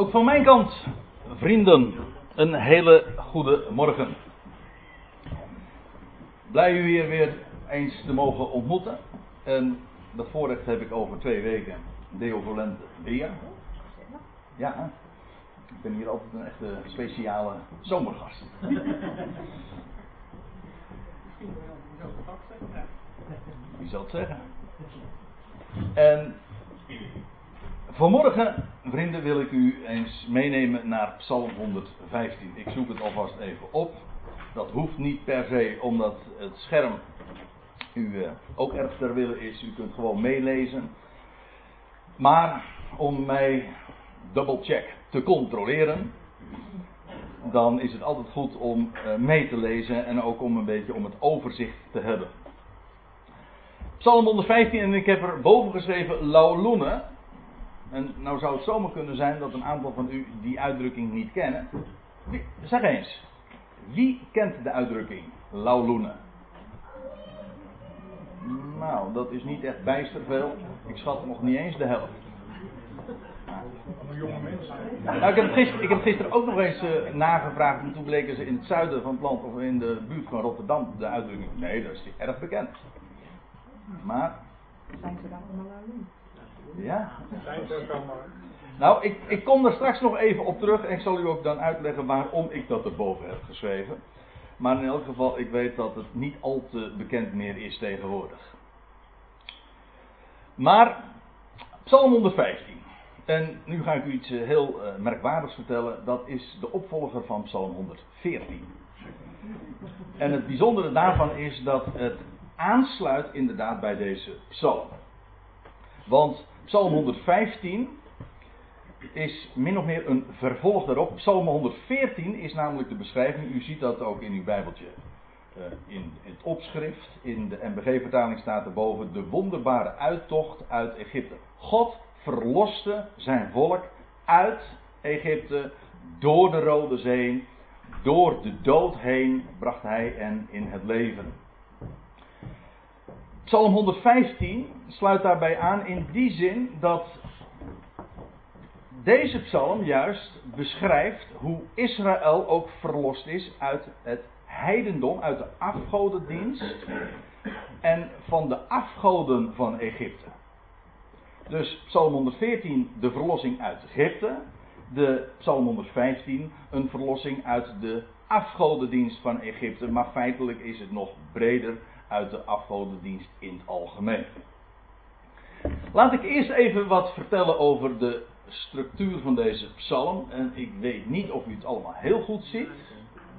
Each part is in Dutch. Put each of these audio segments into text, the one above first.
Ook van mijn kant, vrienden, een hele goede morgen. Blij u hier weer eens te mogen ontmoeten. En dat voorrecht heb ik over twee weken, Deo Volente, weer. Ja, ik ben hier altijd een echte speciale zomergast. Wie zal het zeggen? En vanmorgen, vrienden, wil ik u eens meenemen naar Psalm 115. Ik zoek het alvast even op. Dat hoeft niet per se omdat het scherm u eh, ook erg ter wille is. U kunt gewoon meelezen. Maar om mij double check te controleren, dan is het altijd goed om eh, mee te lezen en ook om een beetje om het overzicht te hebben. Psalm 115 en ik heb er boven geschreven Laulune. En nou zou het zomaar kunnen zijn dat een aantal van u die uitdrukking niet kennen. Wie, zeg eens, wie kent de uitdrukking Laulune? Nou, dat is niet echt bijster veel. Ik schat nog niet eens de helft. jonge mensen. Nou, ik, heb gisteren, ik heb gisteren ook nog eens uh, nagevraagd. En toen bleken ze in het zuiden van het land of in de buurt van Rotterdam de uitdrukking. Nee, dat is erg bekend. Maar. Zijn ze dan allemaal aan Ja. Nou, ik, ik kom er straks nog even op terug en ik zal u ook dan uitleggen waarom ik dat erboven heb geschreven. Maar in elk geval, ik weet dat het niet al te bekend meer is tegenwoordig. Maar, Psalm 115. En nu ga ik u iets eh, heel uh, merkwaardigs vertellen. Dat is de opvolger van Psalm 114. En het bijzondere daarvan is dat het aansluit inderdaad bij deze psalm. Want Psalm 115 is min of meer een vervolg daarop. Psalm 114 is namelijk de beschrijving, u ziet dat ook in uw Bijbeltje. Uh, in het opschrift, in de MBG-vertaling staat erboven de wonderbare uittocht uit Egypte. God verloste zijn volk uit Egypte door de Rode Zee, door de dood heen bracht hij hen in het leven. Psalm 115 sluit daarbij aan in die zin dat deze psalm juist beschrijft hoe Israël ook verlost is uit het heidendom, uit de afgodendienst en van de afgoden van Egypte. Dus Psalm 114 de verlossing uit Egypte, de Psalm 115 een verlossing uit de afgodendienst van Egypte, maar feitelijk is het nog breder uit de afgodendienst in het algemeen. Laat ik eerst even wat vertellen over de structuur van deze psalm. En ik weet niet of u het allemaal heel goed ziet.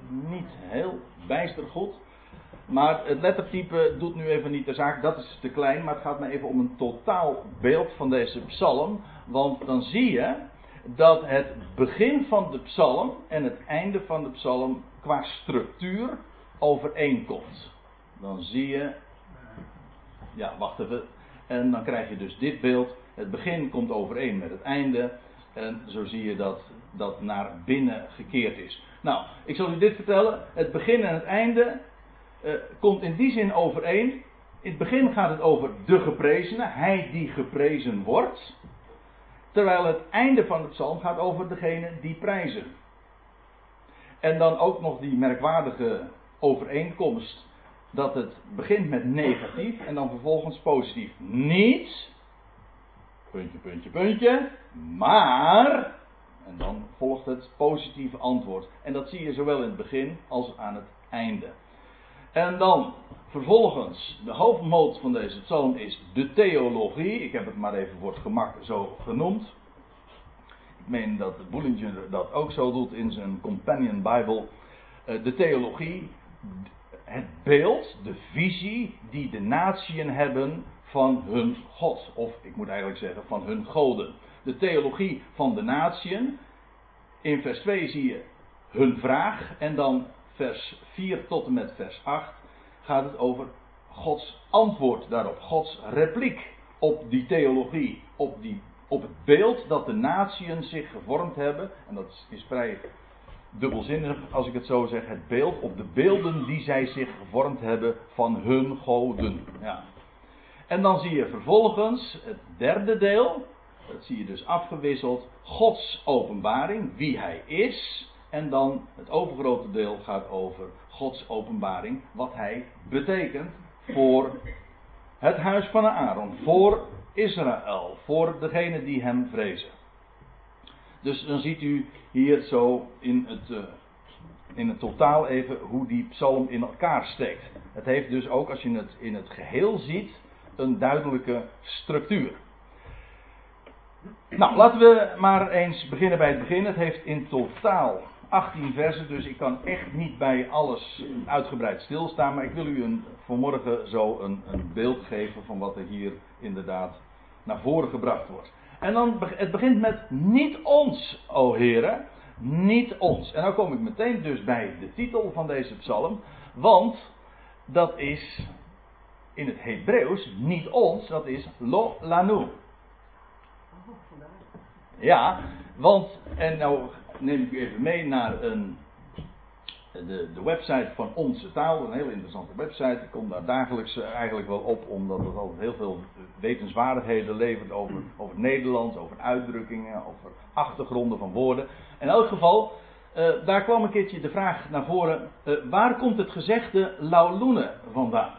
Niet heel bijster goed. Maar het lettertype doet nu even niet de zaak, dat is te klein. Maar het gaat me even om een totaal beeld van deze psalm. Want dan zie je dat het begin van de psalm en het einde van de psalm qua structuur overeenkomt dan zie je. Ja, wacht even. En dan krijg je dus dit beeld. Het begin komt overeen met het einde. En zo zie je dat dat naar binnen gekeerd is. Nou, ik zal u dit vertellen. Het begin en het einde uh, komt in die zin overeen. In het begin gaat het over de geprezene, hij die geprezen wordt. Terwijl het einde van het psalm gaat over degene die prijzen. En dan ook nog die merkwaardige overeenkomst dat het begint met negatief en dan vervolgens positief. Niet, puntje, puntje, puntje, maar, en dan volgt het positieve antwoord. En dat zie je zowel in het begin als aan het einde. En dan vervolgens, de hoofdmoot van deze psalm is de theologie. Ik heb het maar even voor het gemak zo genoemd. Ik meen dat Bullinger dat ook zo doet in zijn Companion Bible. Eh, de theologie, het beeld, de visie die de natieën hebben van hun God. Of ik moet eigenlijk zeggen van hun goden. De theologie van de natieën. In vers 2 zie je hun vraag. En dan vers 4 tot en met vers 8 gaat het over Gods antwoord daarop. Gods repliek op die theologie. Op, die, op het beeld dat de natieën zich gevormd hebben. En dat is vrij dubbelzinnig, als ik het zo zeg, het beeld op de beelden die zij zich gevormd hebben van hun goden. Ja. En dan zie je vervolgens het derde deel, dat zie je dus afgewisseld, Gods openbaring, wie hij is. En dan het overgrote deel gaat over Gods openbaring, wat hij betekent voor het huis van Aaron, voor Israël, voor degene die hem vrezen. Dus dan ziet u hier zo in het, uh, in het totaal even hoe die psalm in elkaar steekt. Het heeft dus ook, als je het in het geheel ziet, een duidelijke structuur. Nou, laten we maar eens beginnen bij het begin. Het heeft in totaal 18 versen, dus ik kan echt niet bij alles uitgebreid stilstaan. Maar ik wil u een, vanmorgen zo een, een beeld geven van wat er hier inderdaad naar voren gebracht wordt. En dan, het begint met niet ons, o heren, niet ons. En dan kom ik meteen dus bij de titel van deze psalm, want dat is in het Hebreeuws niet ons, dat is lo lanu. Ja, want, en nou neem ik u even mee naar een, de, de website van Onze Taal, een heel interessante website. Ik kom daar dagelijks eh, eigenlijk wel op, omdat het altijd heel veel wetenswaardigheden levert over, over Nederlands, over uitdrukkingen, over achtergronden van woorden. In elk geval, uh, daar kwam een keertje de vraag naar voren: uh, waar komt het gezegde lauloene vandaan?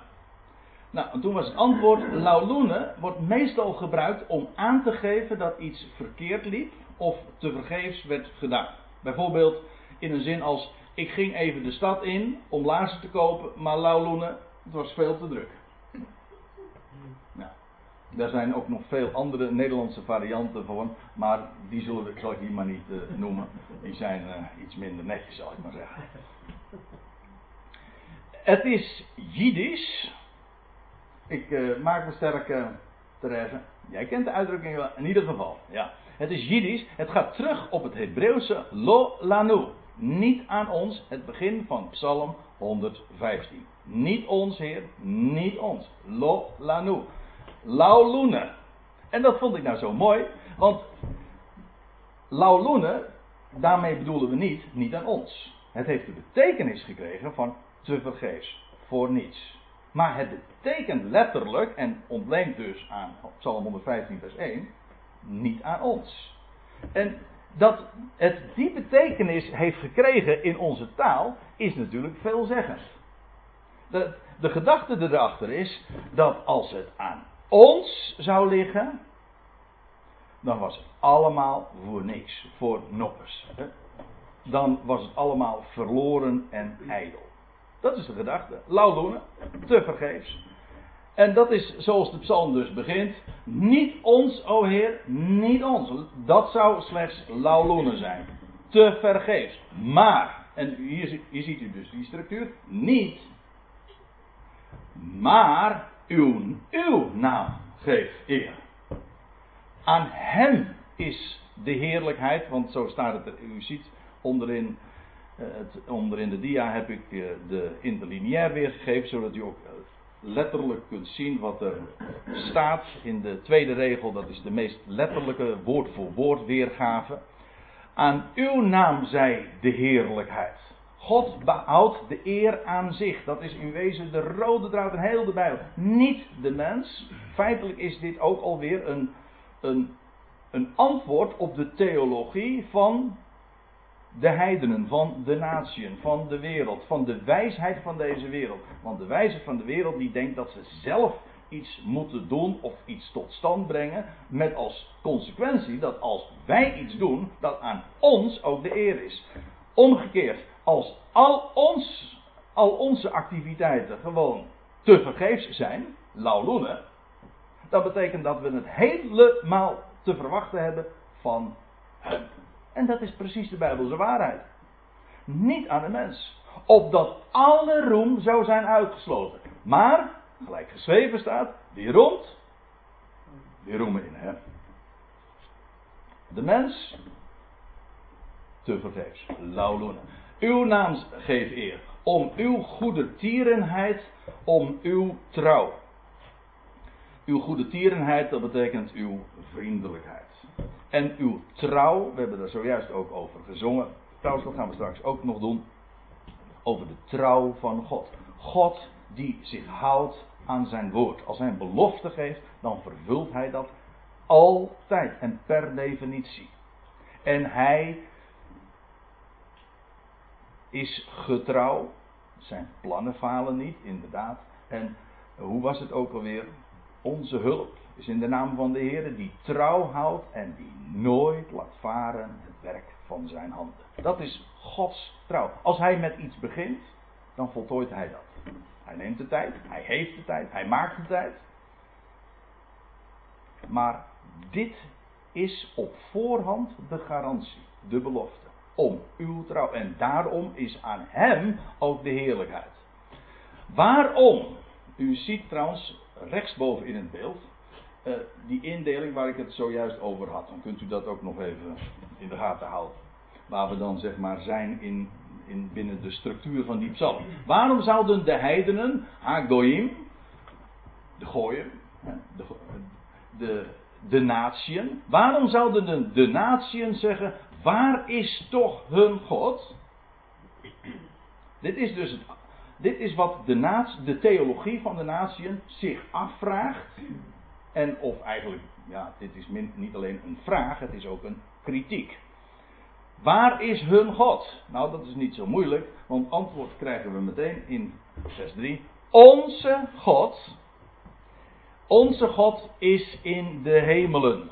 Nou, en toen was het antwoord: lauloene wordt meestal gebruikt om aan te geven dat iets verkeerd liep of tevergeefs werd gedaan. Bijvoorbeeld in een zin als: ik ging even de stad in om laarzen te kopen, maar lauloene, het was veel te druk. Nou, daar zijn ook nog veel andere Nederlandse varianten van, maar die zullen we, zal ik hier maar niet uh, noemen. Die zijn uh, iets minder netjes, zal ik maar zeggen. Het is Jiddisch ik uh, maak me sterk, Therese. Jij kent de uitdrukking wel, in ieder geval. Ja. Het is Jiddisch. Het gaat terug op het Hebreeuwse lo lanu. Niet aan ons, het begin van Psalm 115. Niet ons, Heer, niet ons. Lo lanu. Laulune. En dat vond ik nou zo mooi, want laulune, daarmee bedoelen we niet, niet aan ons. Het heeft de betekenis gekregen van te vergeefs, voor niets. Maar het betekent letterlijk, en ontleent dus aan Psalm 115, vers 1, niet aan ons. En dat het die betekenis heeft gekregen in onze taal, is natuurlijk veelzeggend. De, de gedachte erachter is dat als het aan ons zou liggen, dan was het allemaal voor niks, voor noppers. Dan was het allemaal verloren en ijdel. Dat is de gedachte. Lauw te vergeefs. En dat is zoals de psalm dus begint. Niet ons, o Heer, niet ons. Dat zou slechts lauw zijn. Te vergeefs. Maar, en hier, hier ziet u dus die structuur. Niet. Maar uw, uw naam geef eer. Aan hem is de heerlijkheid, want zo staat het er, u ziet onderin eh, het, onderin de dia heb ik eh, de interlineair weergegeven, zodat u ook eh, letterlijk kunt zien wat er staat in de tweede regel. Dat is de meest letterlijke woord voor woord weergave. Aan uw naam zij de heerlijkheid. God behoudt de eer aan zich. Dat is in wezen de rode draad in heel de Bijbel. Niet de mens. Feitelijk is dit ook alweer een, een, een antwoord op de theologie van de heidenen, van de natieën, van de wereld, van de wijsheid van deze wereld. Want de wijsheid van de wereld die denkt dat ze zelf iets moeten doen of iets tot stand brengen, met als consequentie dat als wij iets doen, dat aan ons ook de eer is. Omgekeerd, als al, ons, al onze activiteiten gewoon te vergeefs zijn, lauloenen, dat betekent dat we het helemaal te verwachten hebben van hem. En dat is precies de Bijbelse waarheid. Niet aan de mens. Opdat alle roem zou zijn uitgesloten. Maar, gelijk geschreven staat, wie roemt, die roemen in hem. De mens, te vergeefs, lauwloenen. Uw naam geef eer, om uw goede tierenheid, om uw trouw. Uw goede tierenheid, dat betekent uw vriendelijkheid. En uw trouw, we hebben er zojuist ook over gezongen. Trouwens, dat gaan we straks ook nog doen. Over de trouw van God. God die zich houdt aan zijn woord. Als hij een belofte geeft, dan vervult hij dat Altijd en per definitie. En hij is getrouw. Zijn plannen falen niet, inderdaad. En hoe was het ook alweer? Onze hulp is in de naam van de Heer die trouw houdt en die nooit laat varen het werk van zijn handen. Dat is Gods trouw. Als hij met iets begint, dan voltooit hij dat. Hij neemt de tijd, hij heeft de tijd, hij maakt de tijd. Maar dit is op voorhand de garantie, de belofte. Om uw trouw. En daarom is aan hem ook de heerlijkheid. Waarom? U ziet trouwens rechtsboven in het beeld uh, die indeling waar ik het zojuist over had. Dan kunt u dat ook nog even in de gaten houden. Waar we dan zeg maar zijn in, in binnen de structuur van die psalm. Waarom zouden de heidenen, Hagoyim, de gooien, de, de, de natieën, waarom zouden de, de zeggen, waar is toch hun God? Dit is dus dit is wat de, natie, de theologie van de natieën zich afvraagt. En of eigenlijk, ja, dit is niet alleen een vraag, het is ook een kritiek. Waar is hun God? Nou, dat is niet zo moeilijk, want antwoord krijgen we meteen in vers 3. Onze God, onze God is in de hemelen.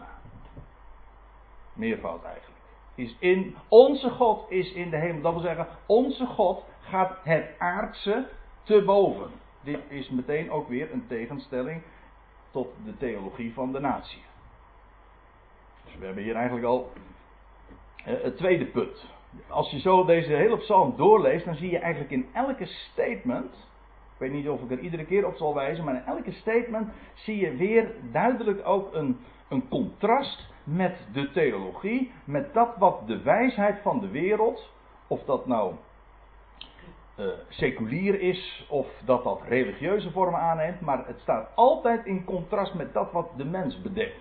Meervoud eigenlijk. Is in, onze God is in de hemel. Dat wil zeggen, onze God gaat het aardse te boven. Dit is meteen ook weer een tegenstelling tot de theologie van de natie. Dus we hebben hier eigenlijk al het tweede punt. Als je zo deze hele psalm doorleest, dan zie je eigenlijk in elke statement. Ik weet niet of ik er iedere keer op zal wijzen, maar in elke statement zie je weer duidelijk ook een, een contrast met de theologie, met dat wat de wijsheid van de wereld, of dat nou uh, seculier is of dat dat religieuze vormen aanneemt, maar het staat altijd in contrast met dat wat de mens bedenkt.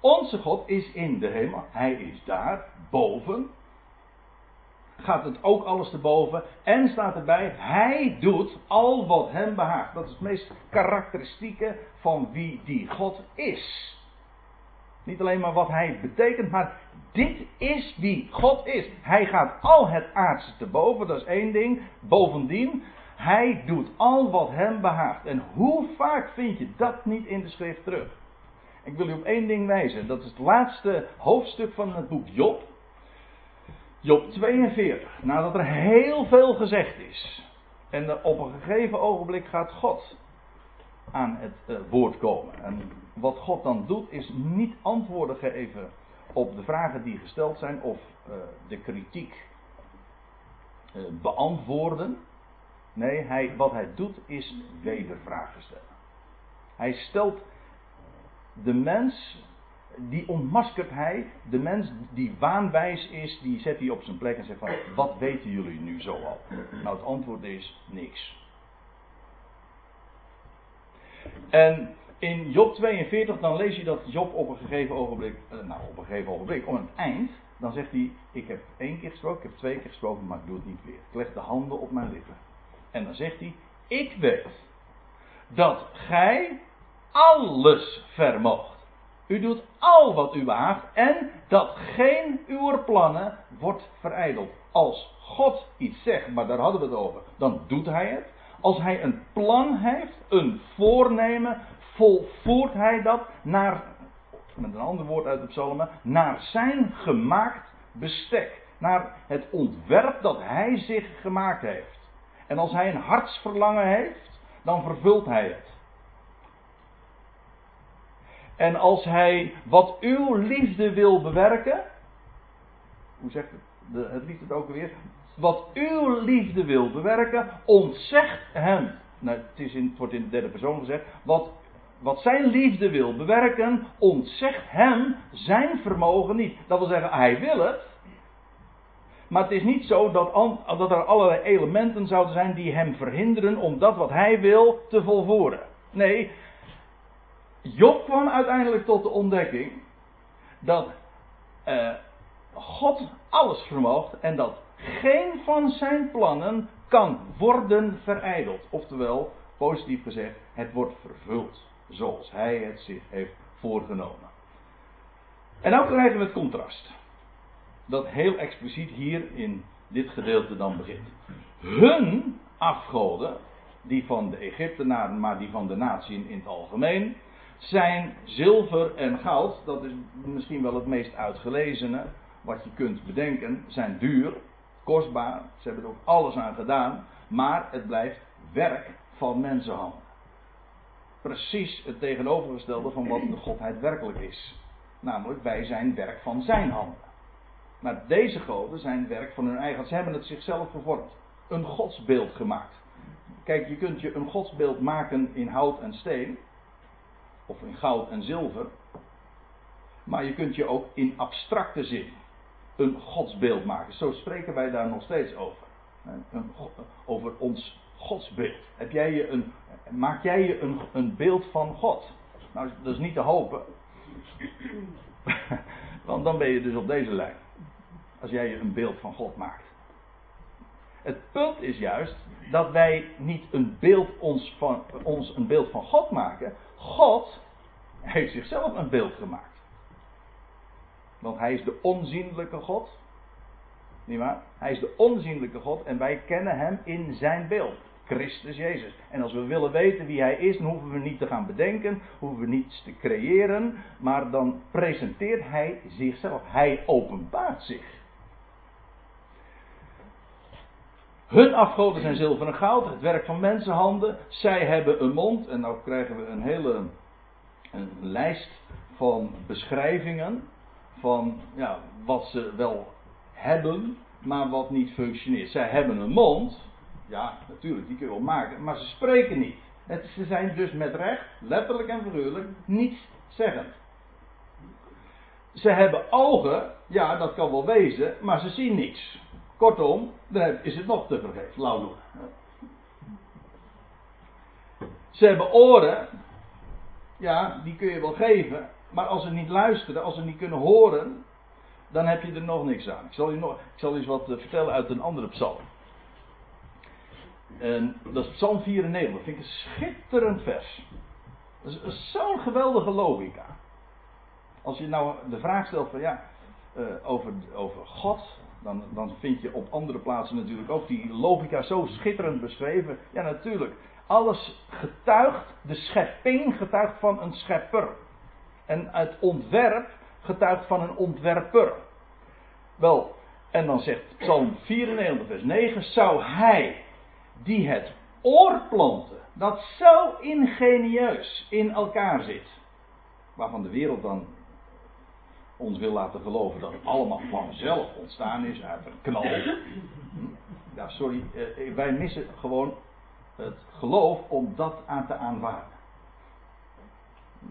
Onze God is in de hemel, hij is daar, boven. Gaat het ook alles te boven en staat erbij, hij doet al wat hem behaagt. Dat is het meest karakteristieke van wie die God is. Niet alleen maar wat hij betekent, maar dit is wie God is. Hij gaat al het aardse te boven, dat is één ding. Bovendien, hij doet al wat hem behaagt. En hoe vaak vind je dat niet in de schrift terug? Ik wil u op één ding wijzen. Dat is het laatste hoofdstuk van het boek Job. Job 42. Nadat er heel veel gezegd is. En op een gegeven ogenblik gaat God aan het uh, woord komen. En wat God dan doet, is niet antwoorden geven op de vragen die gesteld zijn of uh, de kritiek uh, beantwoorden. Nee, hij, wat hij doet is wedervragen stellen. Hij stelt de mens, die ontmaskert hij, de mens die waanwijs is, die zet hij op zijn plek en zegt van, wat weten jullie nu zo al? Nou, het antwoord is niks. En in Job 42 dan lees je dat Job op een gegeven ogenblik, eh, nou op een gegeven ogenblik, om het eind, dan zegt hij, ik heb één keer gesproken, ik heb twee keer gesproken, maar ik doe het niet weer. Ik leg de handen op mijn lippen. En dan zegt hij, ik weet dat gij alles vermoogt. U doet al wat u behaagt en dat geen uw plannen wordt verijdeld. Als God iets zegt, maar daar hadden we het over, dan doet hij het. Als hij een plan heeft, een voornemen, volvoert hij dat naar, met een ander woord uit de psalmen, naar zijn gemaakt bestek. Naar het ontwerp dat hij zich gemaakt heeft. En als hij een hartsverlangen heeft, dan vervult hij het. En als hij wat uw liefde wil bewerken, hoe zegt het, de, het lied het ook weer? Wat uw liefde wil bewerken, ontzegt hem. Nou, het, is in, het wordt in de derde persoon gezegd. Wat wat zijn liefde wil bewerken, ontzegt hem zijn vermogen niet. Dat wil zeggen, hij wil het. Maar het is niet zo dat, dat er allerlei elementen zouden zijn die hem verhinderen om dat wat hij wil te volvoeren. Nee, Job kwam uiteindelijk tot de ontdekking dat uh, God alles vermoogt en dat geen van zijn plannen kan worden verijdeld. Oftewel, positief gezegd, het wordt vervuld zoals hij het zich heeft voorgenomen. En nou krijgen we het contrast. Dat heel expliciet hier in dit gedeelte dan begint. Hun afgoden, die van de Egyptenaren, maar die van de natie in het algemeen, zijn zilver en goud. Dat is misschien wel het meest uitgelezene wat je kunt bedenken. Zijn duur, kostbaar. Ze hebben er ook alles aan gedaan. Maar het blijft werk van mensenhanden. Precies het tegenovergestelde van wat de godheid werkelijk is. Namelijk, wij zijn werk van zijn handen. Maar deze goden zijn werk van hun eigen. Ze hebben het zichzelf gevormd. Een godsbeeld gemaakt. Kijk, je kunt je een godsbeeld maken in hout en steen. Of in goud en zilver. Maar je kunt je ook in abstracte zin een godsbeeld maken. Zo spreken wij daar nog steeds over. Over ons godsbeeld. Heb jij een, maak jij je een, een beeld van God? Nou, dat is niet te hopen. Want dan ben je dus op deze lijn. Als jij je een beeld van God maakt. Het punt is juist dat wij niet een beeld ons, van, ons een beeld van God maken. God heeft zichzelf een beeld gemaakt. Want hij is de onzienlijke God. Niet waar? Hij is de onzienlijke God en wij kennen hem in zijn beeld. Christus Jezus. En als we willen weten wie hij is, dan hoeven we niet te gaan bedenken, hoeven we niets te creëren, maar dan presenteert hij zichzelf. Hij openbaart zich. Hun afgoden zijn zilver en goud, het werk van mensenhanden. Zij hebben een mond, en nou krijgen we een hele een lijst van beschrijvingen van ja, wat ze wel hebben, maar wat niet functioneert. Zij hebben een mond, ja, natuurlijk, die kun je wel maken, maar ze spreken niet. Het, ze zijn dus met recht, letterlijk en figuurlijk, niets zeggend. Ze hebben ogen, ja, dat kan wel wezen, maar ze zien niets. Kortom, dan is het nog te vergeefs, lauw. Ze hebben oren, ja, die kun je wel geven, maar als ze niet luisteren, als ze niet kunnen horen, dan heb je er nog niks aan. Ik zal je, nog, ik zal eens wat eh, vertellen uit een andere psalm. En dat is Psalm 94. Dat vind ik een schitterend vers. Dat is zo'n geweldige logica. Als je nou de vraag stelt van ja, uh, over, over God, dan, dan vind je op andere plaatsen natuurlijk ook die logica zo schitterend beschreven. Ja, natuurlijk. Alles getuigt, de schepping getuigt van een schepper. En het ontwerp getuigt van een ontwerper. Wel, en dan zegt Psalm 94, vers 9: Zou hij die het oor planten, dat zo ingenieus in elkaar zit, waarvan de wereld dan ons wil laten geloven dat het allemaal vanzelf ontstaan is uit een knal. Ja, sorry, eh, wij missen gewoon het geloof om dat aan te aanvaarden.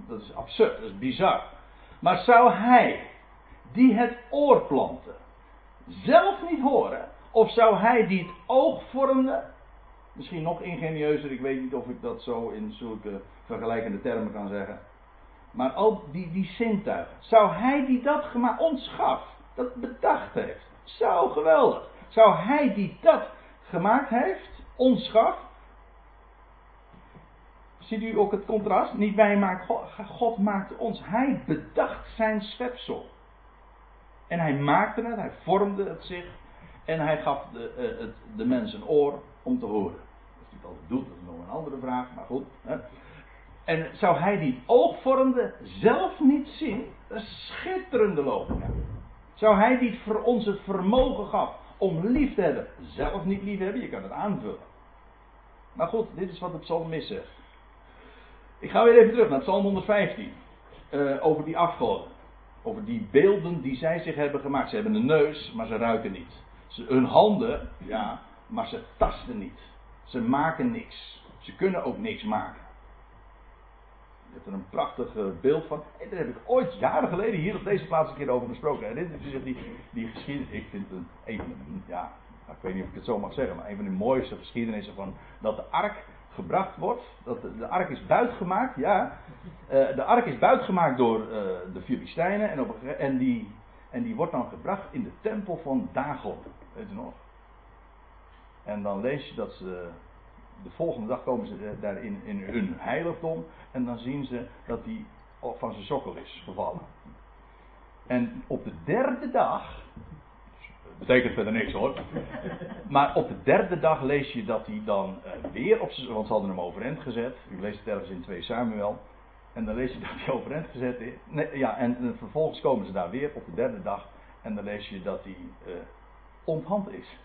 Dat is absurd, dat is bizar. Maar zou hij, die het oor planten, zelf niet horen? Of zou hij die het oog vormde, misschien nog ingenieuzer, ik weet niet of ik dat zo in zulke vergelijkende termen kan zeggen. Maar al die, die zintuigen, zou hij die dat gemaakt, ons gaf, dat bedacht heeft, zo geweldig. Zou hij die dat gemaakt heeft, ons gaf, Ziet u ook het contrast? Niet wij maken God, God maakte ons. Hij bedacht zijn schepsel. En hij maakte het, hij vormde het zich. En hij gaf de, uh, het, de mens een oor om te horen. Of hij het altijd doet, dat is nog een andere vraag, maar goed. Hè. En zou hij die oog zelf niet zien? Is schitterende logica. Zou hij die voor ons het vermogen gaf om lief te hebben, zelf niet lief hebben? Je kan het aanvullen. Maar goed, dit is wat de psalmist zegt. Ik ga weer even terug naar Psalm 115. Uh, eh, over die afgoden. Over die beelden die zij zich hebben gemaakt. Ze hebben een neus, maar ze ruiken niet. Ze, hun handen, ja, maar ze tasten niet. Ze maken niks. Ze kunnen ook niks maken. Je hebt er een prachtig eh, beeld van. En daar heb ik ooit jaren geleden hier op deze plaats een keer over gesproken. En dit is die, die geschiedenis. Ik vind het ja, ik weet niet of ik het zo mag zeggen, maar een van de mooiste geschiedenissen van dat de ark gebracht wordt. Dat de, ark is buitgemaakt, ja. Uh, de ark is buitgemaakt door uh, de Filistijnen. En, op, en, die, en die wordt dan gebracht in de tempel van Dagon. Weet u nog? En dan lees je dat ze. De volgende dag komen ze daar in, hun heiligdom. En dan zien ze dat die van zijn sokkel is gevallen. En op de derde dag. Betekent verder niks hoor. Maar op de derde dag lees je dat hij dan uh, weer op zijn. Want ze hadden hem overeind gezet. U leest het ergens in 2 Samuel. En dan lees je dat hij overeind gezet is. Nee, ja, en, en, vervolgens komen ze daar weer op de derde dag. En dan lees je dat hij uh, onthand is.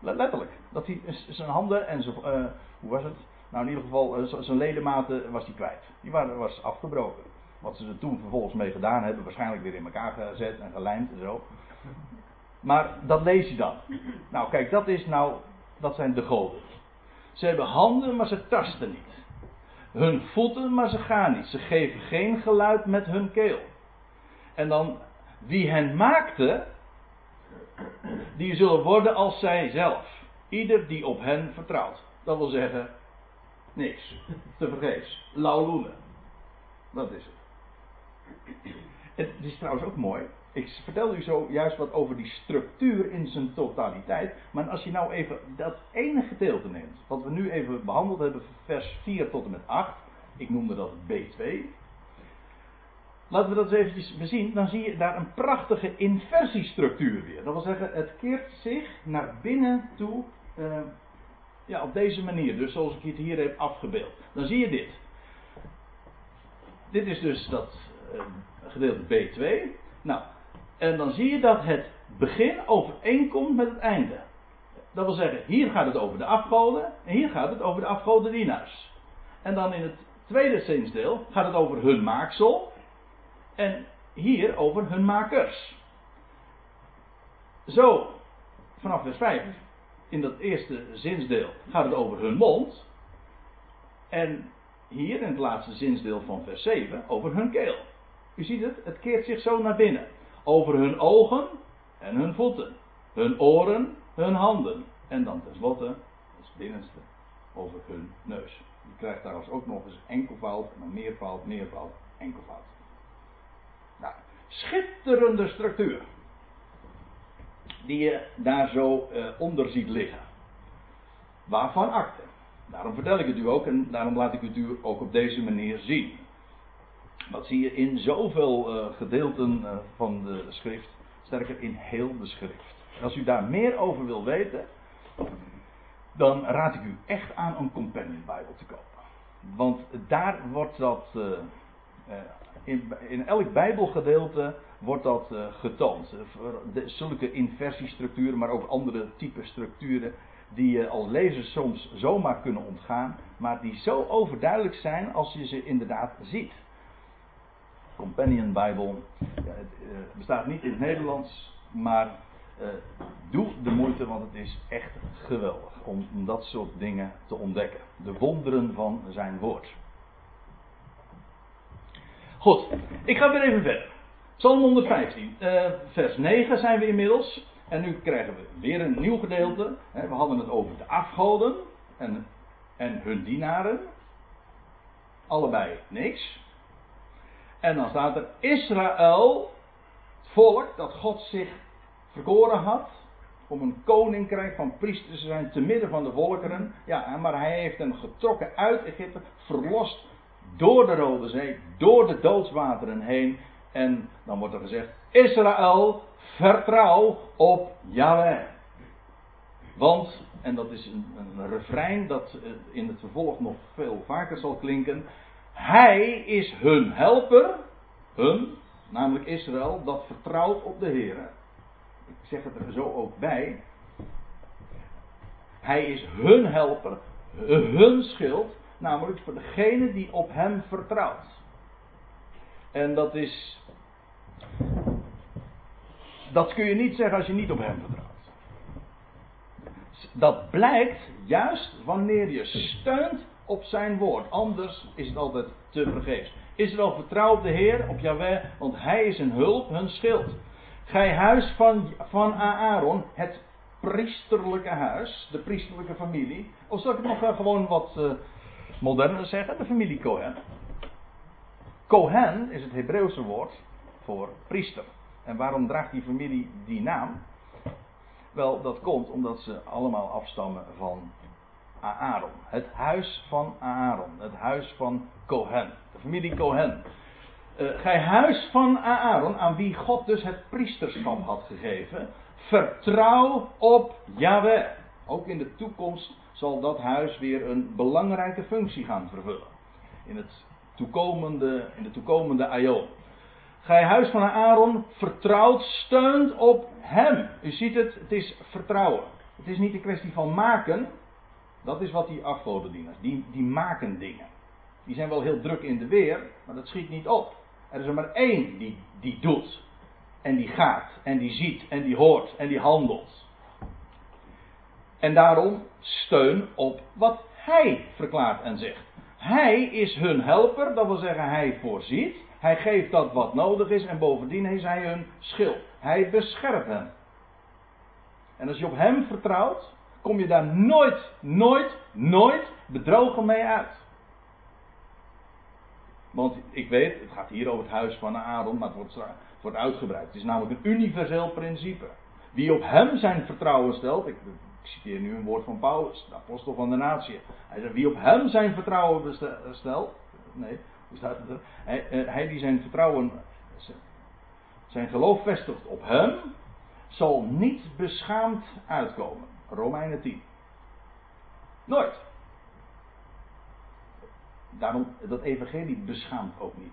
Letterlijk. Dat hij zijn handen en zijn. Uh, hoe was het? Nou, in ieder geval, zijn ledematen was hij kwijt. Die waren, was afgebroken. Wat ze er toen vervolgens mee gedaan hebben, waarschijnlijk weer in elkaar gezet en gelijmd en zo. Maar dat lees je dan. Nou, kijk, dat is nou, dat zijn de goden. Ze hebben handen, maar ze tasten niet. Hun voeten, maar ze gaan niet. Ze geven geen geluid met hun keel. En dan, wie hen maakte, die zullen worden als zij zelf. Ieder die op hen vertrouwt. Dat wil zeggen, niks. Te vergeefs. Lauloenen. Dat is het. Het is trouwens ook mooi. Ik vertel u zo juist wat over die structuur in zijn totaliteit. Maar als je nou even dat ene gedeelte neemt, wat we nu even behandeld hebben, vers 4 tot en met 8. Ik noemde dat B2. Laten we dat eens eventjes bezien. Dan zie je daar een prachtige inversiestructuur weer. Dat wil zeggen, het keert zich naar binnen toe. Uh, ja, op deze manier. Dus zoals ik het hier heb afgebeeld. Dan zie je dit. Dit is dus dat uh, gedeelte B2. Nou, en dan zie je dat het begin overeenkomt met het einde. Dat wil zeggen, hier gaat het over de afgoden en hier gaat het over de afgodendienaars. En dan in het tweede zinsdeel gaat het over hun maaksel en hier over hun makers. Zo, vanaf vers 5, in dat eerste zinsdeel gaat het over hun mond. En hier in het laatste zinsdeel van vers 7 over hun keel. U ziet het, het keert zich zo naar binnen. Over hun ogen en hun voeten. Hun oren, hun handen. En dan tenslotte, het binnenste, over hun neus. Je krijgt trouwens ook nog eens enkelvoud, en dan meervoud, meervoud, enkelvoud. Schitterende structuur. Die je daar zo uh, onder ziet liggen. Waarvan akte. Daarom vertel ik het u ook en daarom laat ik het u ook op deze manier zien. Dat zie je in zoveel uh, gedeelten uh, van de schrift, sterker in heel de schrift. En als u daar meer over wil weten, dan raad ik u echt aan een companion Bijbel te kopen. Want daar wordt dat, uh, in, elk Bijbelgedeelte wordt dat getoond. De, zulke inversiestructuren, maar ook andere type structuren die je als lezer soms zomaar kunnen ontgaan, maar die zo overduidelijk zijn als je ze inderdaad ziet. Companion Bijbel ja, het bestaat niet in het Nederlands, maar doe de moeite, want het is echt geweldig om, dat soort dingen te ontdekken. De wonderen van zijn woord. Goed, ik ga weer even verder. Psalm 115, uh, eh, vers 9 zijn we inmiddels. En nu krijgen we weer een nieuw gedeelte. We hadden het over de afgoden en, en hun dienaren. Allebei niks. En dan staat er Israël, het volk dat God zich verkoren had. Om een koninkrijk van priesters te zijn te midden van de volkeren. Ja, maar hij heeft hen getrokken uit Egypte, verlost door de Rode Zee, door de doodswateren heen. En dan wordt er gezegd: Israël, vertrouw op Yahweh. Want, en dat is een, een refrein dat eh, in het vervolg nog veel vaker zal klinken. Hij is hun helper, hun, namelijk Israël, dat vertrouwt op de Heer. Ik zeg het er zo ook bij. Hij is hun helper, hun schild, namelijk voor degene die op hem vertrouwt. En dat is dat kun je niet zeggen als je niet op hem vertrouwt. Dat blijkt juist wanneer je steunt op zijn woord. Anders is het altijd te vergeefs. Israël vertrouw op de Heer, op Yahweh, want hij is een hulp, hun schild. Gij huis van, van Aaron, het priesterlijke huis, de priesterlijke familie. Of zal ik het nog gewoon wat uh, moderner zeggen? De familie Cohen. Cohen is het Hebreeuwse woord voor priester. En waarom draagt die familie die naam? Wel, dat komt omdat ze allemaal afstammen van Aaron. Het huis van Aaron. Het huis van Cohen. De familie Cohen. Uh, gij huis van Aaron, aan wie God dus het priesterschap had gegeven, vertrouw op Yahweh. Ook in de toekomst zal dat huis weer een belangrijke functie gaan vervullen. In, het toekomende, in de toekomende aion. Gij huis van Aaron vertrouwt, steunt op hem. U ziet het, het is vertrouwen. Het is niet een kwestie van maken. Dat is wat die afgodendieners, die, die maken dingen. Die zijn wel heel druk in de weer, maar dat schiet niet op. Er is er maar één die, die doet. En die gaat. En die ziet. En die hoort. En die handelt. En daarom steun op wat hij verklaart en zegt. Hij is hun helper, dat wil zeggen hij voorziet. Hij geeft dat wat nodig is en bovendien is hij hun schild. Hij beschermt hen. En als je op hem vertrouwt, kom je daar nooit, nooit, nooit bedrogen mee uit. Want ik weet, het gaat hier over het huis van Aaron, maar het wordt, uitgebreid. Het is namelijk een universeel principe. Wie op hem zijn vertrouwen stelt, ik citeer nu een woord van Paulus, de apostel van de natie. Hij zegt, wie op hem zijn vertrouwen stelt, nee, hoe staat het er? Hij, eh, hij die zijn vertrouwen, zijn geloof vestigt op hem, zal niet beschaamd uitkomen. Romeinen 10. Nooit. Daarom, dat evangelie beschaamt ook niet.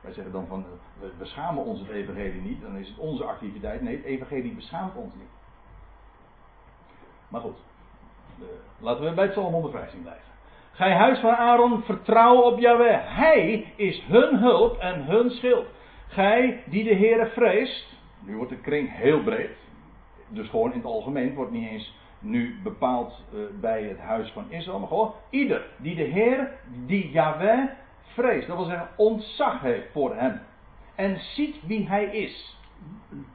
Wij zeggen dan van, we beschamen ons het evangelie niet, dan is het onze activiteit. Nee, het evangelie beschaamt ons niet. Maar goed, laten we bij Psalm 115 blijven. Gij huis van Aaron, vertrouw op Yahweh. Hij is hun hulp en hun schild. Gij die de Heere vreest. Nu wordt de kring heel breed. Dus gewoon in het algemeen. wordt niet eens nu bepaald uh, bij het huis van Israël. Maar gewoon ieder die de Heer, die Yahweh vreest. Dat wil zeggen ontzag heeft voor hem. En ziet wie hij is.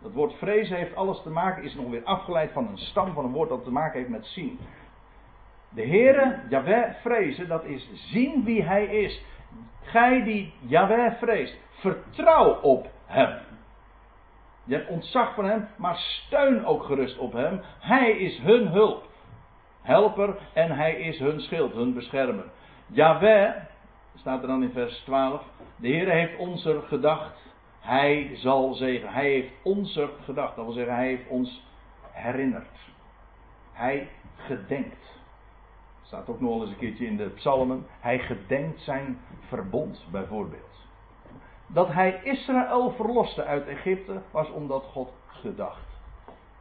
Dat woord vrezen heeft alles te maken, is nog weer afgeleid van een stam van een woord dat te maken heeft met zien. De Heere, Yahweh vrezen, dat is zien wie hij is. Gij die Yahweh vreest, vertrouw op hem. Je hebt ontzag van hem, maar steun ook gerust op hem. Hij is hun hulp. Helper en hij is hun schild, hun beschermer. Yahweh, staat er dan in vers 12. De Heer heeft ons er gedacht. Hij zal zegenen. Hij heeft ons er gedacht. Dat wil zeggen, hij heeft ons herinnerd. Hij gedenkt. Staat ook nog eens een keertje in de psalmen. Hij gedenkt zijn verbond, bijvoorbeeld. Dat hij Israël verloste uit Egypte was omdat God gedacht.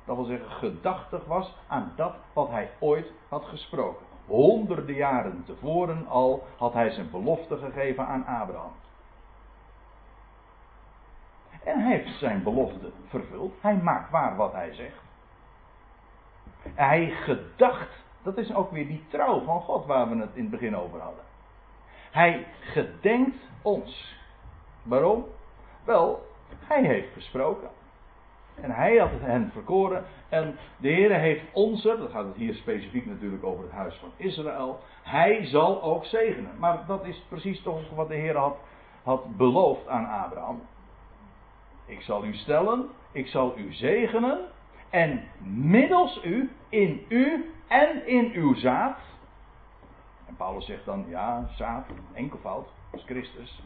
Dat wil zeggen, gedachtig was aan dat wat hij ooit had gesproken. Honderden jaren tevoren al had hij zijn belofte gegeven aan Abraham. En hij heeft zijn belofte vervuld. Hij maakt waar wat hij zegt. Hij gedacht, dat is ook weer die trouw van God waar we het in het begin over hadden. Hij gedenkt ons. Waarom? Wel, hij heeft gesproken. En hij had hen verkoren. En de Heer heeft ons, dat gaat het hier specifiek natuurlijk over het huis van Israël. Hij zal ook zegenen. Maar dat is precies toch wat de Heer had, had beloofd aan Abraham. Ik zal u stellen, ik zal u zegenen. En middels u, in u en in uw zaad. En Paulus zegt dan, ja, zaad, enkelvoud, als Christus.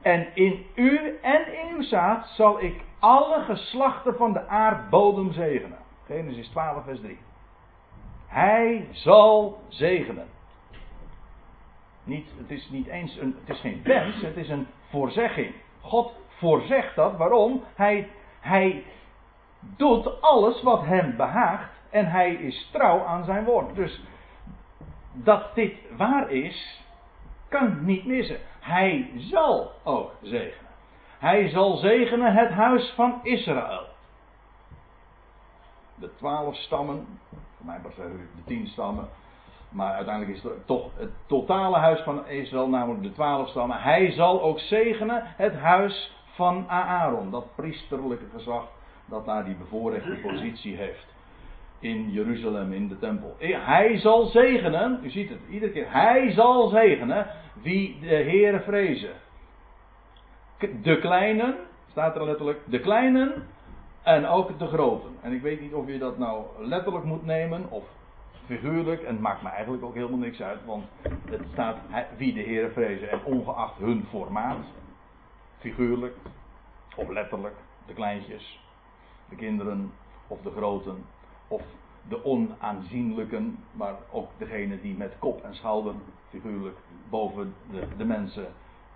En in u en in uw zaad zal ik alle geslachten van de aardbodem zegenen. Genesis 12, vers 3. Hij zal zegenen. Niet, het is niet eens een, het is geen wens, het is een voorzegging. God voorzegt dat. Waarom? Hij, hij doet alles wat hem behaagt en hij is trouw aan zijn woord. Dus dat dit waar is, kan niet missen. Hij zal ook zegenen. Hij zal zegenen het huis van Israël. De twaalf stammen, voor mij was de tien stammen, maar uiteindelijk is het toch het totale huis van Israël, namelijk de twaalf stammen. Hij zal ook zegenen het huis van Aaron, dat priesterlijke gezag dat daar die bevoorrechte positie heeft in Jeruzalem in de tempel. Hij zal zegenen, u ziet het iedere keer, hij zal zegenen wie de Heere vrezen. De kleinen, staat er letterlijk, de kleinen en ook de groten. En ik weet niet of je dat nou letterlijk moet nemen of figuurlijk. En het maakt me eigenlijk ook helemaal niks uit, want het staat wie de Heere vrezen en ongeacht hun formaat. Figuurlijk of letterlijk, de kleintjes, de kinderen of de groten, of de onaanzienlijken, maar ook degene die met kop en schouder, figuurlijk, boven de, de mensen,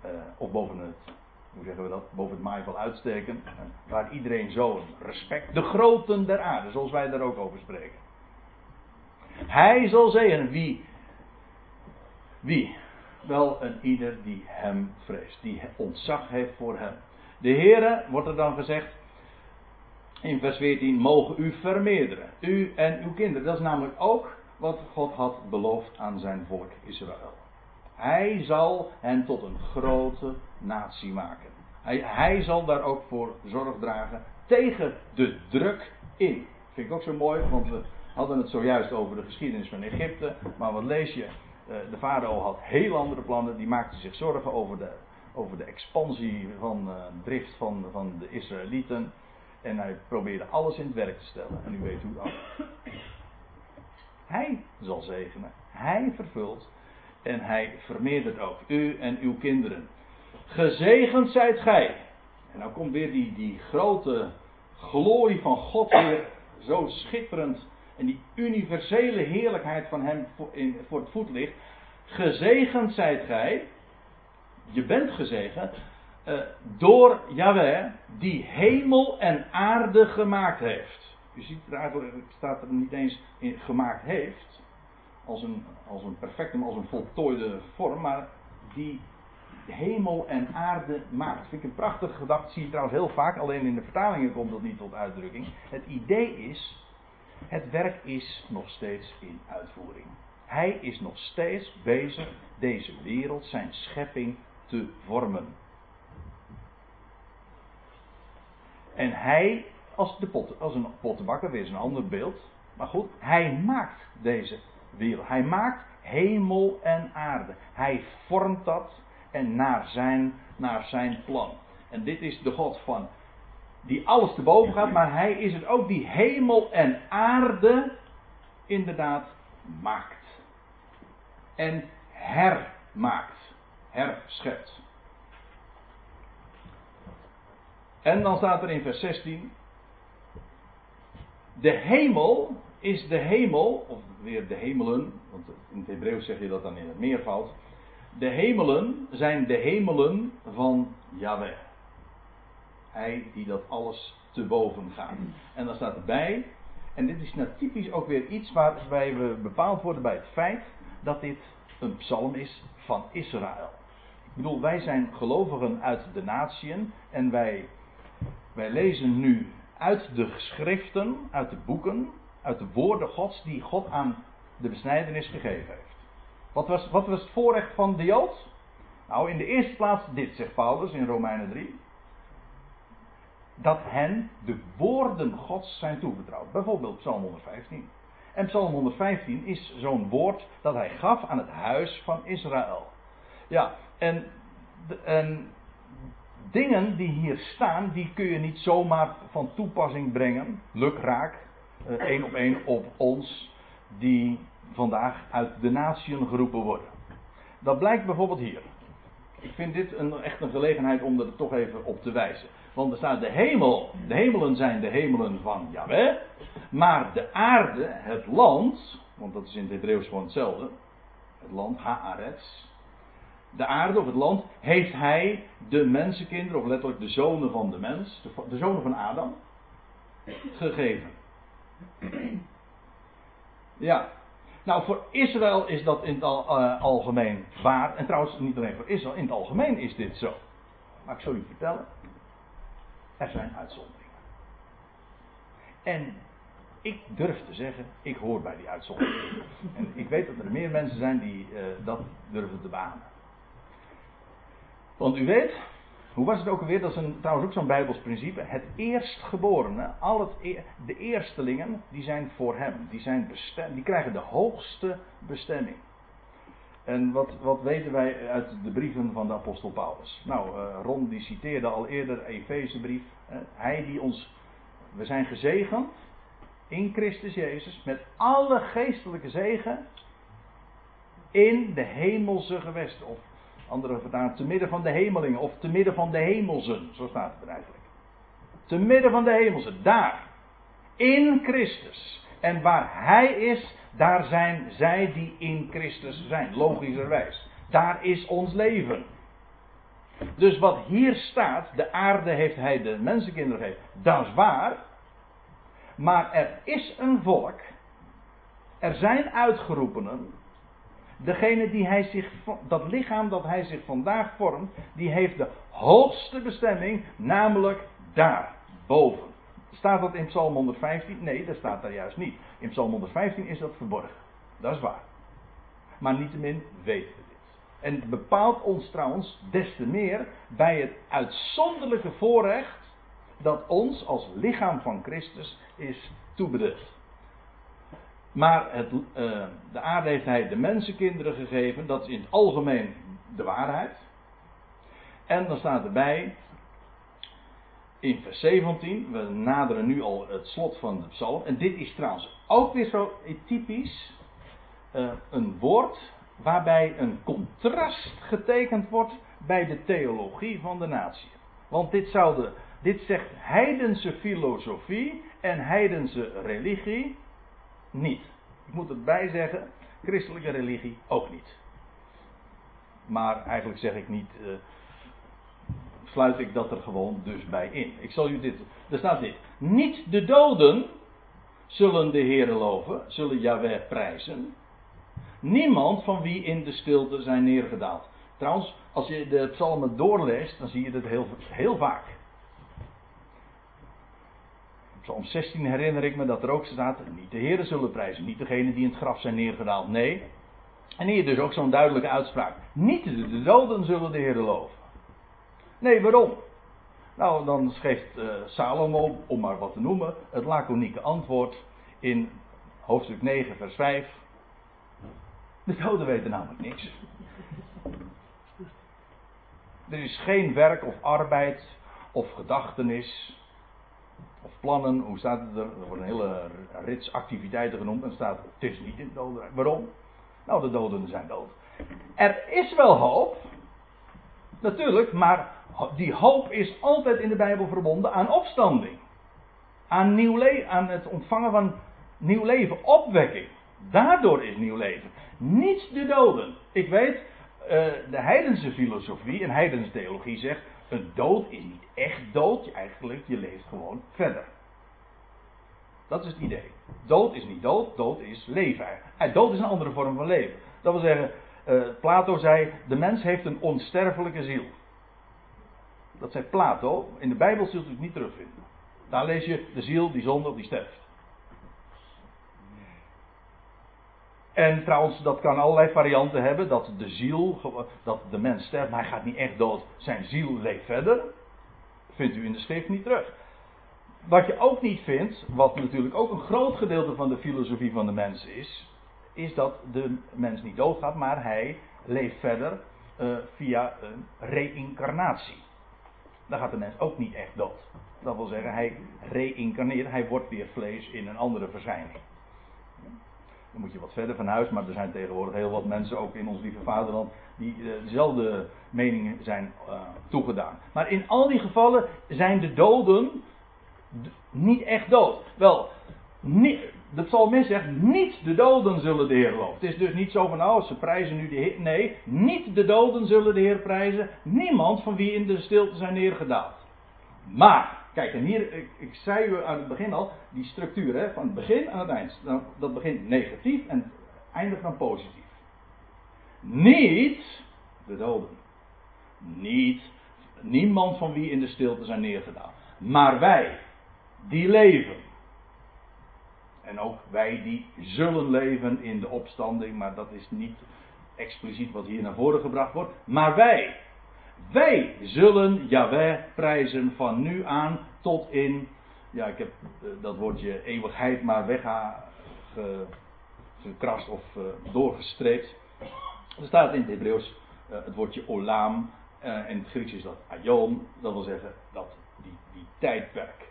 uh, of boven het, hoe zeggen we dat, boven het maaiveld uitsteken, waar iedereen zo'n respect, de groten der aarde, zoals wij daar ook over spreken. Hij zal zeggen wie, wie, wel een ieder die hem vreest, die ontzag heeft voor hem. De Heere, wordt er dan gezegd, in vers 14, mogen u vermeerderen. U en uw kinderen. Dat is namelijk ook wat God had beloofd aan zijn volk Israël. Hij zal hen tot een grote natie maken. Hij, hij zal daar ook voor zorg dragen tegen de druk in. Vind ik ook zo mooi, want we hadden het zojuist over de geschiedenis van Egypte. Maar wat lees je? Eh, de farao had heel andere plannen. Die maakte zich zorgen over de, over de expansie van uh, drift van, van de Israëlieten. En hij probeerde alles in het werk te stellen. En u weet hoe dat. Hij zal zegenen. Hij vervult. En hij vermeerdert ook. U en uw kinderen. Gezegend zijt gij. En dan komt weer die, die grote glorie van God weer zo schitterend. En die universele heerlijkheid van hem voor, in, voor het voetlicht. Gezegend zijt gij. Je bent gezegend uh, door Yahweh, die hemel en aarde gemaakt heeft. Je ziet er eigenlijk, staat er niet eens in gemaakt heeft, als een, als een perfectum, als een voltooide vorm, maar die hemel en aarde maakt. Vind ik een prachtige gedachte, zie je trouwens heel vaak, alleen in de vertalingen komt dat niet tot uitdrukking. Het idee is, het werk is nog steeds in uitvoering. Hij is nog steeds bezig deze wereld, zijn schepping, te vormen. En hij, als, de als een pottenbakker, weer is een ander beeld. Maar goed, hij maakt deze wereld. Hij maakt hemel en aarde. Hij vormt dat en naar zijn, naar zijn plan. En dit is de God van die alles te boven gaat, maar hij is het ook die hemel en aarde inderdaad maakt. En hermaakt, herschept. En dan staat er in vers 16. De hemel is de hemel, of weer de hemelen, want in het Hebreeuws zeg je dat dan in het meervoud. De hemelen zijn de hemelen van Yahweh. Die dat alles te boven gaat. En dan staat erbij, en dit is nou typisch ook weer iets waarbij we bepaald worden bij het feit dat dit een psalm is van Israël. Ik bedoel, wij zijn gelovigen uit de natieën en wij wij lezen nu uit de geschriften, uit de boeken, uit de woorden Gods die God aan de besnijdenis gegeven heeft. Wat was, wat was het voorrecht van de Jood? Nou, in de eerste plaats dit, zegt Paulus in Romeinen 3. Dat hen de woorden Gods zijn toevertrouwd. Bijvoorbeeld Psalm 115. En Psalm 115 is zo'n woord dat hij gaf aan het huis van Israël. Ja, en, en dingen die hier staan, die kun je niet zomaar van toepassing brengen, lukraak, uh, één op één op ons, die vandaag uit de natieën geroepen worden. Dat blijkt bijvoorbeeld hier. Ik vind dit een, echt een gelegenheid om er toch even op te wijzen. Want er staat de hemel, de hemelen zijn de hemelen van Yahweh, maar de aarde, het land, want dat is in het Hebreeuws gewoon hetzelfde, het land, Haaretz, de aarde of het land, heeft hij de mensenkinderen, of letterlijk de zonen van de mens, de, zonen van Adam, gegeven. Ja. Nou, voor Israël is dat in het eh, algemeen waar. En trouwens, niet alleen voor Israël, in het algemeen is dit zo. Maar ik zal u vertellen, er zijn uitzonderingen. En ik durf te zeggen, ik hoor bij die uitzonderingen. En ik weet dat er meer mensen zijn die uh, dat durven te banen. Want u weet, hoe was het ook alweer? Dat is een, trouwens ook zo'n Bijbels principe. Het eerstgeborene, al het, e- de eerstelingen, die zijn voor hem. Die, zijn die krijgen de hoogste bestemming. En wat, wat weten wij uit de brieven van de apostel Paulus? Nou, uh, Ron die citeerde al eerder Efezebrief. Uh, hij die ons, we zijn gezegend in Christus Jezus met alle geestelijke zegen in de hemelse gewesten. Of Andere vertaling, te midden van de hemelingen of te midden van de hemelsen. Zo staat het er eigenlijk. Te midden van de hemelsen, daar. In Christus. En waar Hij is, daar zijn zij die in Christus zijn. Logischerwijs. Daar is ons leven. Dus wat hier staat, de aarde heeft Hij de mensenkinderen gegeven. Dat is waar. Maar er is een volk. Er zijn uitgeroepenen. Degene die hij zich, dat lichaam dat hij zich vandaag vormt, die heeft de hoogste bestemming, namelijk daar, boven. Staat dat in Psalm 115? Nee, dat staat daar juist niet. In Psalm 115 is dat verborgen. Dat is waar. Maar niettemin weten we dit. En het bepaalt ons trouwens des te meer bij het uitzonderlijke voorrecht dat ons als lichaam van Christus is toebedeeld. Maar het, uh, de aarde heeft hij de mensenkinderen gegeven. Dat is in het algemeen de waarheid. En dan staat erbij. In vers 17. We naderen nu al het slot van de psalm. En dit is trouwens ook weer zo typisch. Uh, een woord waarbij een contrast getekend wordt bij de theologie van de natie. Want dit, zou de, dit zegt heidense filosofie en heidense religie niet. Ik moet erbij zeggen, christelijke religie ook niet. Maar eigenlijk zeg ik niet, uh, sluit ik dat er gewoon dus bij in. Ik zal u dit, er staat dit. Niet de doden zullen de Heer loven, zullen Yahweh prijzen. Niemand van wie in de stilte zijn neergedaald. Trouwens, als je de psalmen doorleest, dan zie je dat heel, heel vaak. Psalm 16 herinner ik me dat er ook staat: niet de heren zullen prijzen, niet degene die in het graf zijn neergedaald. Nee. En hier dus ook zo'n duidelijke uitspraak: niet de doden zullen de heren loven. Nee, waarom? Nou, dan geeft uh, Salomo, om maar wat te noemen, het laconieke antwoord in hoofdstuk 9, vers 5. De doden weten namelijk niks. Er is geen werk of arbeid of gedachtenis of plannen, hoe staat het er? Er worden een hele rits activiteiten genoemd en staat het is niet in het dodenrijk. Waarom? Nou, de doden zijn dood. Er is wel hoop, natuurlijk, maar die hoop is altijd in de Bijbel verbonden aan opstanding. Aan, nieuw aan het ontvangen van nieuw leven, opwekking. Daardoor is nieuw leven. Niet de doden. Ik weet, uh, de heidense filosofie en heidense theologie zegt een dood is niet echt dood, eigenlijk, je leeft gewoon verder. Dat is het idee. Dood is niet dood, dood is leven. En dood is een andere vorm van leven. Dat wil zeggen, uh, Plato zei, de mens heeft een onsterfelijke ziel. Dat zei Plato, in de Bijbel zult u het niet terugvinden. Daar lees je de ziel die zonder die sterft. En trouwens, dat kan allerlei varianten hebben. Dat de ziel, dat de mens sterft, maar hij gaat niet echt dood. Zijn ziel leeft verder. Vindt u in de schrift niet terug. Wat je ook niet vindt, wat natuurlijk ook een groot gedeelte van de filosofie van de mens is, is dat de mens niet doodgaat, maar hij leeft verder uh, via een reïncarnatie. Dan gaat de mens ook niet echt dood. Dat wil zeggen, hij reïncarneert, hij wordt weer vlees in een andere verschijning. Dan moet je wat verder van huis, maar er zijn tegenwoordig heel wat mensen, ook in ons lieve vaderland, die uh, dezelfde meningen zijn uh, toegedaan. Maar in al die gevallen zijn de doden niet echt dood. Wel, niet, de psalmist zegt, niet de doden zullen de Heer loven. Het is dus niet zo van, oh, ze prijzen nu de Heer. Nee, niet de doden zullen de Heer prijzen. Niemand van wie in de stilte zijn neergedaald. Maar, Kijk, en hier, ik, zei u aan het begin al, die structuur, hè, van het begin aan het eind. Nou, dat begint negatief en eindigt dan positief. Niet de doden. Niet, niemand van wie in de stilte zijn neergedaan. Maar wij, die leven. En ook wij die zullen leven in de opstanding, maar dat is niet expliciet wat hier naar voren gebracht wordt. Maar wij, wij zullen Yahweh prijzen van nu aan tot in, ja ik heb uh, dat woordje eeuwigheid maar weggekrast of uh, doorgestreept. Er staat in het Hebreeuws uh, het woordje olam en in het Grieks is dat aion, dat wil zeggen dat die, die tijdperk.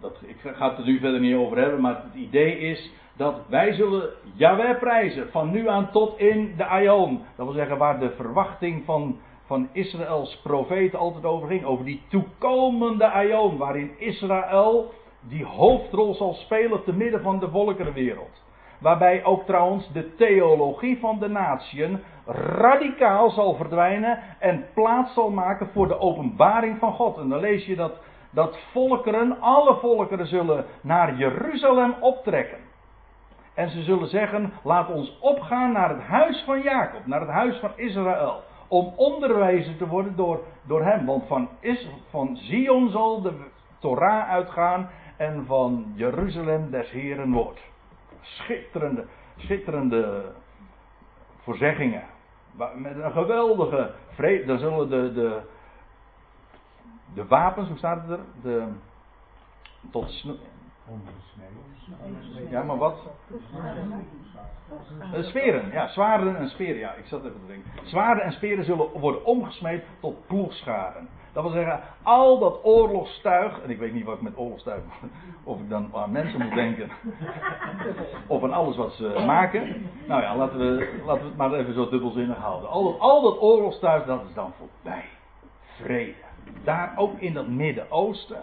Dat, ik ga het er nu verder niet over hebben, maar het idee is dat wij zullen Yahweh prijzen van nu aan tot in de Aion. Dat wil zeggen waar de verwachting van, van Israëls profeten altijd over ging. Over die toekomende Aion waarin Israël die hoofdrol zal spelen te midden van de volkerenwereld. Waarbij ook trouwens de theologie van de natieën radicaal zal verdwijnen en plaats zal maken voor de openbaring van God. En dan lees je dat, dat volkeren, alle volkeren zullen naar Jeruzalem optrekken. En ze zullen zeggen: laat ons opgaan naar het huis van Jacob, naar het huis van Israël. Om onderwezen te worden door, door hem. Want van, Is, van Zion zal de Torah uitgaan en van Jeruzalem des Heren woord. Schitterende, schitterende voorzeggingen. Met een geweldige vrede. Dan zullen de, de, de wapens, hoe staat het er? De, tot ja, maar wat? Uh, speren, ja, zwaarden en speren. Ja, ik zat even te denken. Zwaarden en speren zullen worden omgesmeed tot ploegscharen. Dat wil zeggen, al dat oorlogstuig, en ik weet niet wat ik met oorlogstuig, of ik dan aan mensen moet denken, of aan alles wat ze maken. Nou ja, laten we, laten we het maar even zo dubbelzinnig houden. Al dat, al dat oorlogstuig, dat is dan voorbij. Vrede. Daar ook in dat Midden-Oosten.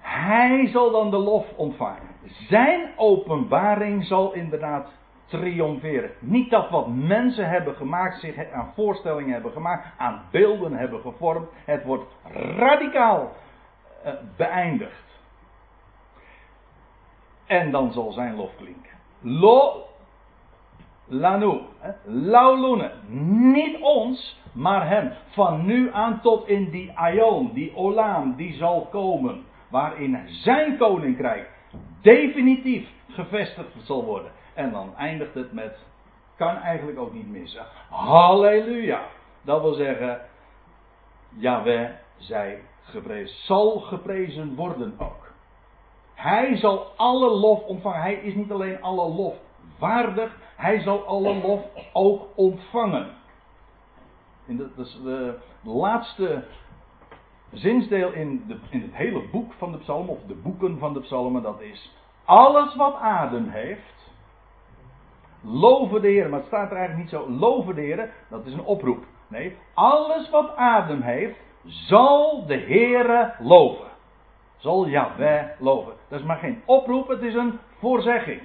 Hij zal dan de lof ontvangen. Zijn openbaring zal inderdaad triomferen. Niet dat wat mensen hebben gemaakt, zich aan voorstellingen hebben gemaakt, aan beelden hebben gevormd. Het wordt radicaal uh, beëindigd. En dan zal zijn lof klinken. Lo, lanu, laulune. Niet ons, maar hem. Van nu aan tot in die aion, die olam, die zal komen. Waarin zijn koninkrijk definitief gevestigd zal worden. En dan eindigt het met, kan eigenlijk ook niet missen. Halleluja. Dat wil zeggen, Yahweh zij geprezen, zal geprezen worden ook. Hij zal alle lof ontvangen. Hij is niet alleen alle lof waardig, hij zal alle lof ook ontvangen. De, dat is de laatste zinsdeel in, de, in het hele boek van de psalmen, of de boeken van de psalmen, dat is alles wat adem heeft, loven de Heer. Maar het staat er eigenlijk niet zo, loven de Heer, dat is een oproep. Nee, alles wat adem heeft, zal de Heere loven. Zal Yahweh loven. Dat is maar geen oproep, het is een voorzegging.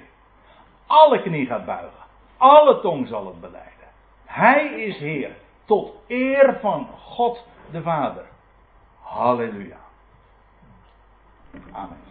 Alle knie gaat buigen. Alle tong zal het beleiden. Hij is Heer. Tot eer van God de Vader. Halleluja. Amen.